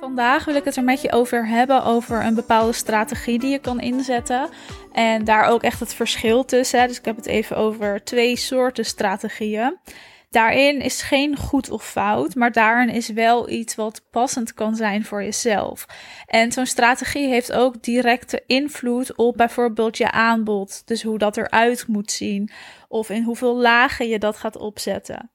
Vandaag wil ik het er met je over hebben over een bepaalde strategie die je kan inzetten. En daar ook echt het verschil tussen. Dus ik heb het even over twee soorten strategieën. Daarin is geen goed of fout, maar daarin is wel iets wat passend kan zijn voor jezelf. En zo'n strategie heeft ook directe invloed op bijvoorbeeld je aanbod. Dus hoe dat eruit moet zien, of in hoeveel lagen je dat gaat opzetten.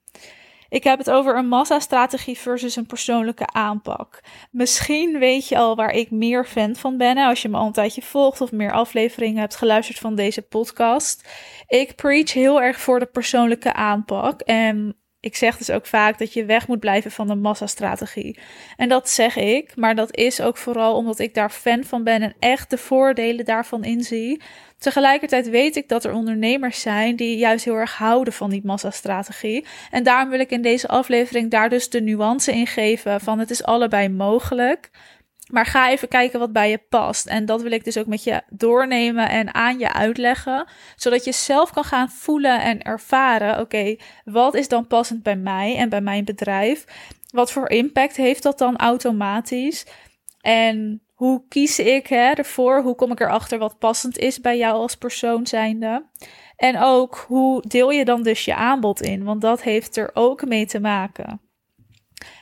Ik heb het over een massastrategie versus een persoonlijke aanpak. Misschien weet je al waar ik meer fan van ben als je me al een tijdje volgt of meer afleveringen hebt geluisterd van deze podcast. Ik preach heel erg voor de persoonlijke aanpak en ik zeg dus ook vaak dat je weg moet blijven van de massastrategie. En dat zeg ik, maar dat is ook vooral omdat ik daar fan van ben en echt de voordelen daarvan inzie. Tegelijkertijd weet ik dat er ondernemers zijn die juist heel erg houden van die massastrategie. En daarom wil ik in deze aflevering daar dus de nuance in geven van het is allebei mogelijk. Maar ga even kijken wat bij je past. En dat wil ik dus ook met je doornemen en aan je uitleggen. Zodat je zelf kan gaan voelen en ervaren: oké, wat is dan passend bij mij en bij mijn bedrijf? Wat voor impact heeft dat dan automatisch? En hoe kies ik hè, ervoor? Hoe kom ik erachter wat passend is bij jou als persoon zijnde? En ook hoe deel je dan dus je aanbod in? Want dat heeft er ook mee te maken.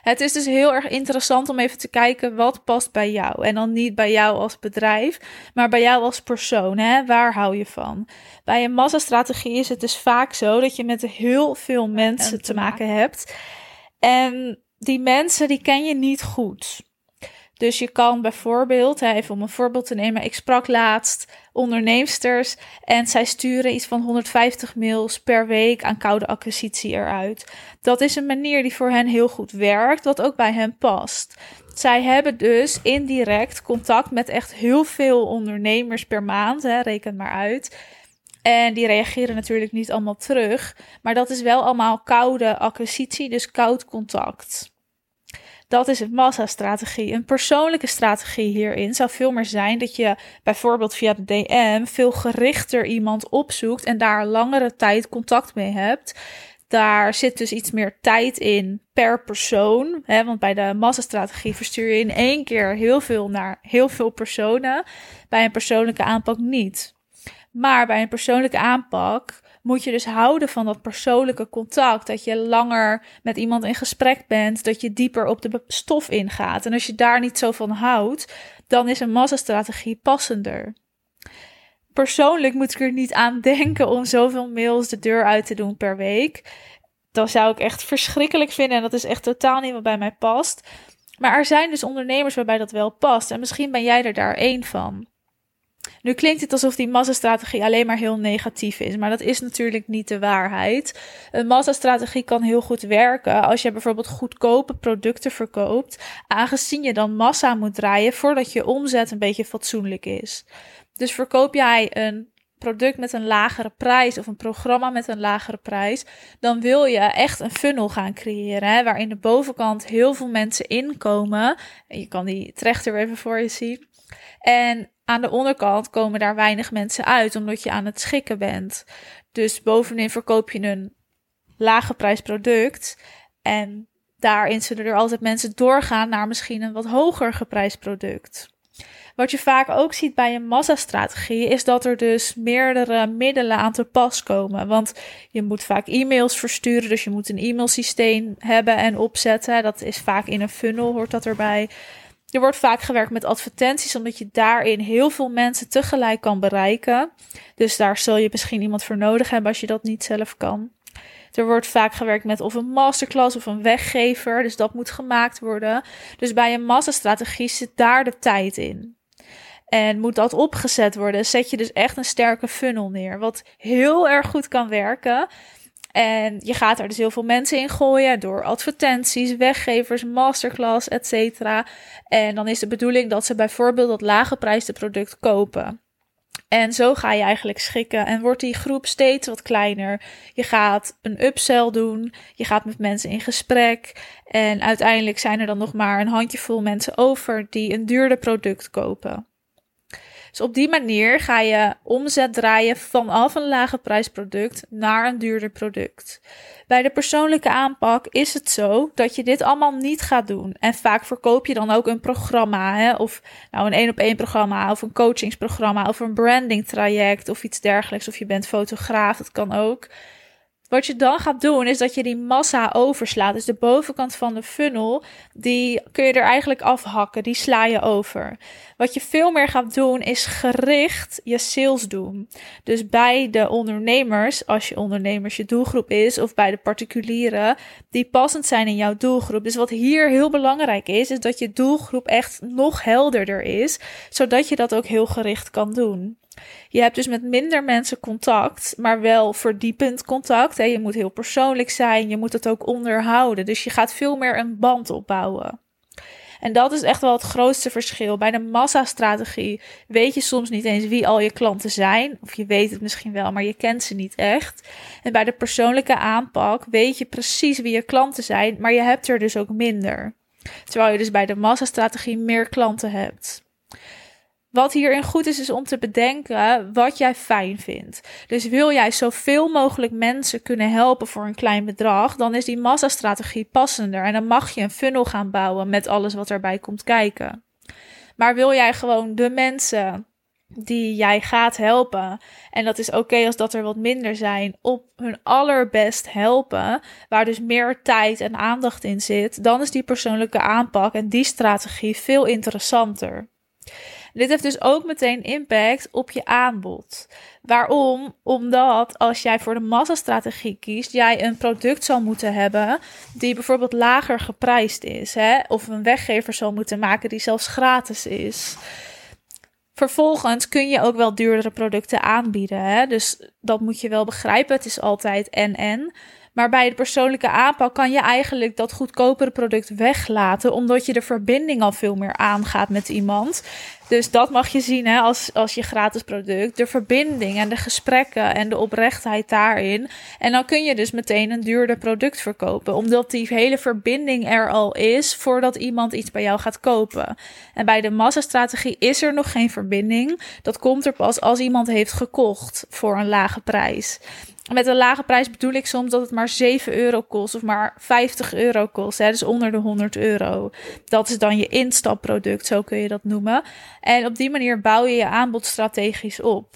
Het is dus heel erg interessant om even te kijken wat past bij jou. En dan niet bij jou als bedrijf, maar bij jou als persoon. Hè? Waar hou je van? Bij een massastrategie is het dus vaak zo dat je met heel veel mensen te maken hebt. En die mensen die ken je niet goed. Dus je kan bijvoorbeeld, even om een voorbeeld te nemen, ik sprak laatst onderneemsters en zij sturen iets van 150 mails per week aan koude acquisitie eruit. Dat is een manier die voor hen heel goed werkt, wat ook bij hen past. Zij hebben dus indirect contact met echt heel veel ondernemers per maand, hè, reken maar uit. En die reageren natuurlijk niet allemaal terug, maar dat is wel allemaal koude acquisitie, dus koud contact. Dat is een massastrategie. Een persoonlijke strategie hierin zou veel meer zijn dat je bijvoorbeeld via de DM veel gerichter iemand opzoekt en daar langere tijd contact mee hebt. Daar zit dus iets meer tijd in per persoon. Hè, want bij de massastrategie verstuur je in één keer heel veel naar heel veel personen. Bij een persoonlijke aanpak niet. Maar bij een persoonlijke aanpak moet je dus houden van dat persoonlijke contact. Dat je langer met iemand in gesprek bent, dat je dieper op de stof ingaat. En als je daar niet zo van houdt, dan is een massastrategie passender. Persoonlijk moet ik er niet aan denken om zoveel mails de deur uit te doen per week. Dat zou ik echt verschrikkelijk vinden en dat is echt totaal niet wat bij mij past. Maar er zijn dus ondernemers waarbij dat wel past en misschien ben jij er daar één van. Nu klinkt het alsof die massastrategie alleen maar heel negatief is, maar dat is natuurlijk niet de waarheid. Een massastrategie kan heel goed werken als je bijvoorbeeld goedkope producten verkoopt, aangezien je dan massa moet draaien voordat je omzet een beetje fatsoenlijk is. Dus verkoop jij een product met een lagere prijs of een programma met een lagere prijs, dan wil je echt een funnel gaan creëren, hè, waarin de bovenkant heel veel mensen inkomen. En je kan die trechter even voor je zien. En aan de onderkant komen daar weinig mensen uit, omdat je aan het schikken bent. Dus bovenin verkoop je een lage prijs product. En daarin zullen er altijd mensen doorgaan naar misschien een wat hoger geprijsd product. Wat je vaak ook ziet bij een massastrategie is dat er dus meerdere middelen aan te pas komen. Want je moet vaak e-mails versturen, dus je moet een e-mailsysteem hebben en opzetten. Dat is vaak in een funnel, hoort dat erbij. Er wordt vaak gewerkt met advertenties, omdat je daarin heel veel mensen tegelijk kan bereiken. Dus daar zul je misschien iemand voor nodig hebben als je dat niet zelf kan. Er wordt vaak gewerkt met of een masterclass of een weggever, dus dat moet gemaakt worden. Dus bij een massastrategie zit daar de tijd in. En moet dat opgezet worden, zet je dus echt een sterke funnel neer. Wat heel erg goed kan werken. En je gaat er dus heel veel mensen in gooien door advertenties, weggevers, masterclass, etc. En dan is de bedoeling dat ze bijvoorbeeld dat lage prijsde product kopen. En zo ga je eigenlijk schikken en wordt die groep steeds wat kleiner. Je gaat een upsell doen, je gaat met mensen in gesprek en uiteindelijk zijn er dan nog maar een handjevol mensen over die een duurder product kopen. Dus op die manier ga je omzet draaien vanaf een lage prijsproduct naar een duurder product. Bij de persoonlijke aanpak is het zo dat je dit allemaal niet gaat doen. En vaak verkoop je dan ook een programma, hè? of nou een één op één programma, of een coachingsprogramma, of een branding traject, of iets dergelijks. Of je bent fotograaf, dat kan ook. Wat je dan gaat doen, is dat je die massa overslaat. Dus de bovenkant van de funnel, die kun je er eigenlijk afhakken. Die sla je over. Wat je veel meer gaat doen, is gericht je sales doen. Dus bij de ondernemers, als je ondernemers je doelgroep is, of bij de particulieren, die passend zijn in jouw doelgroep. Dus wat hier heel belangrijk is, is dat je doelgroep echt nog helderder is, zodat je dat ook heel gericht kan doen. Je hebt dus met minder mensen contact, maar wel verdiepend contact. Je moet heel persoonlijk zijn, je moet het ook onderhouden. Dus je gaat veel meer een band opbouwen. En dat is echt wel het grootste verschil. Bij de massastrategie weet je soms niet eens wie al je klanten zijn. Of je weet het misschien wel, maar je kent ze niet echt. En bij de persoonlijke aanpak weet je precies wie je klanten zijn, maar je hebt er dus ook minder. Terwijl je dus bij de massastrategie meer klanten hebt. Wat hierin goed is, is om te bedenken wat jij fijn vindt. Dus wil jij zoveel mogelijk mensen kunnen helpen voor een klein bedrag, dan is die massastrategie passender. En dan mag je een funnel gaan bouwen met alles wat erbij komt kijken. Maar wil jij gewoon de mensen die jij gaat helpen, en dat is oké als dat er wat minder zijn, op hun allerbest helpen, waar dus meer tijd en aandacht in zit, dan is die persoonlijke aanpak en die strategie veel interessanter. Dit heeft dus ook meteen impact op je aanbod. Waarom? Omdat als jij voor de massastrategie kiest, jij een product zal moeten hebben die bijvoorbeeld lager geprijsd is. Hè? Of een weggever zal moeten maken die zelfs gratis is. Vervolgens kun je ook wel duurdere producten aanbieden. Hè? Dus dat moet je wel begrijpen. Het is altijd en-en. Maar bij de persoonlijke aanpak kan je eigenlijk dat goedkopere product weglaten, omdat je de verbinding al veel meer aangaat met iemand. Dus dat mag je zien hè, als, als je gratis product. De verbinding en de gesprekken en de oprechtheid daarin. En dan kun je dus meteen een duurder product verkopen. Omdat die hele verbinding er al is voordat iemand iets bij jou gaat kopen. En bij de massastrategie is er nog geen verbinding. Dat komt er pas als iemand heeft gekocht voor een lage prijs. Met een lage prijs bedoel ik soms dat het maar 7 euro kost of maar 50 euro kost. Hè, dus onder de 100 euro. Dat is dan je instapproduct, zo kun je dat noemen. En op die manier bouw je je aanbod strategisch op.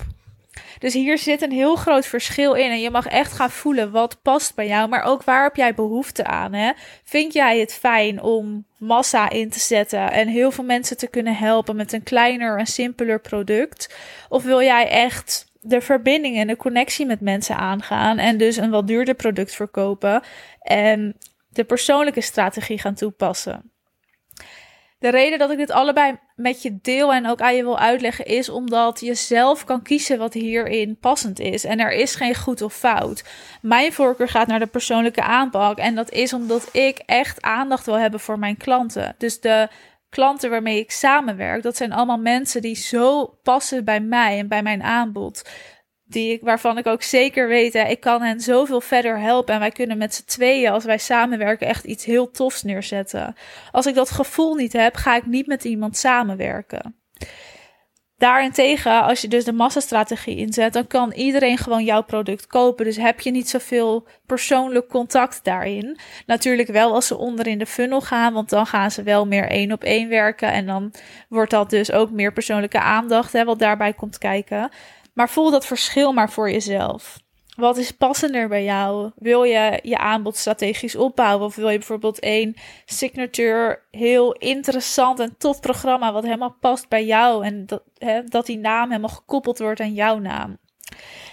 Dus hier zit een heel groot verschil in. En je mag echt gaan voelen wat past bij jou. Maar ook waar heb jij behoefte aan? Hè? Vind jij het fijn om massa in te zetten en heel veel mensen te kunnen helpen met een kleiner en simpeler product? Of wil jij echt de verbinding en de connectie met mensen aangaan. En dus een wat duurder product verkopen. En de persoonlijke strategie gaan toepassen. De reden dat ik dit allebei met je deel en ook aan je wil uitleggen is omdat je zelf kan kiezen wat hierin passend is. En er is geen goed of fout. Mijn voorkeur gaat naar de persoonlijke aanpak. En dat is omdat ik echt aandacht wil hebben voor mijn klanten. Dus de klanten waarmee ik samenwerk, dat zijn allemaal mensen die zo passen bij mij en bij mijn aanbod. Die ik, waarvan ik ook zeker weet, hè, ik kan hen zoveel verder helpen. En wij kunnen met z'n tweeën, als wij samenwerken, echt iets heel tofs neerzetten. Als ik dat gevoel niet heb, ga ik niet met iemand samenwerken. Daarentegen, als je dus de massastrategie inzet, dan kan iedereen gewoon jouw product kopen. Dus heb je niet zoveel persoonlijk contact daarin. Natuurlijk wel als ze onder in de funnel gaan, want dan gaan ze wel meer één op één werken. En dan wordt dat dus ook meer persoonlijke aandacht, hè, wat daarbij komt kijken. Maar voel dat verschil maar voor jezelf. Wat is passender bij jou? Wil je je aanbod strategisch opbouwen? Of wil je bijvoorbeeld één signature, heel interessant en tof programma wat helemaal past bij jou en dat, hè, dat die naam helemaal gekoppeld wordt aan jouw naam?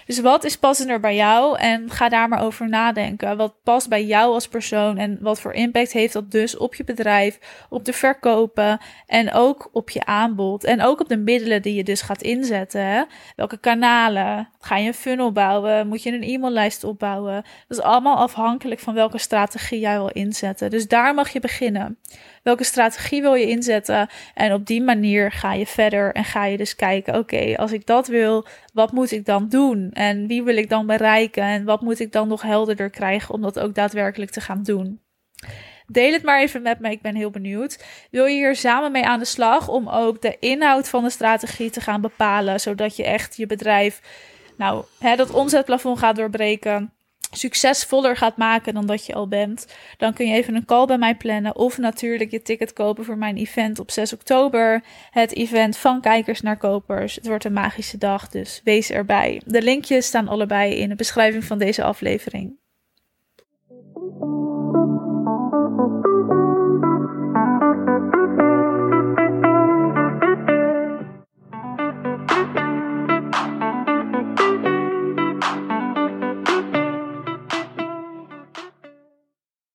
Dus wat is passender bij jou? En ga daar maar over nadenken. Wat past bij jou als persoon en wat voor impact heeft dat dus op je bedrijf, op de verkopen en ook op je aanbod en ook op de middelen die je dus gaat inzetten. Welke kanalen? Ga je een funnel bouwen? Moet je een e-maillijst opbouwen? Dat is allemaal afhankelijk van welke strategie jij wil inzetten. Dus daar mag je beginnen. Welke strategie wil je inzetten? En op die manier ga je verder en ga je dus kijken: oké, als ik dat wil, wat moet ik dan doen? En wie wil ik dan bereiken? En wat moet ik dan nog helderder krijgen om dat ook daadwerkelijk te gaan doen? Deel het maar even met me, ik ben heel benieuwd. Wil je hier samen mee aan de slag om ook de inhoud van de strategie te gaan bepalen, zodat je echt je bedrijf, nou, hè, dat omzetplafond gaat doorbreken? Succesvoller gaat maken dan dat je al bent, dan kun je even een call bij mij plannen of natuurlijk je ticket kopen voor mijn event op 6 oktober. Het event van kijkers naar kopers. Het wordt een magische dag, dus wees erbij. De linkjes staan allebei in de beschrijving van deze aflevering.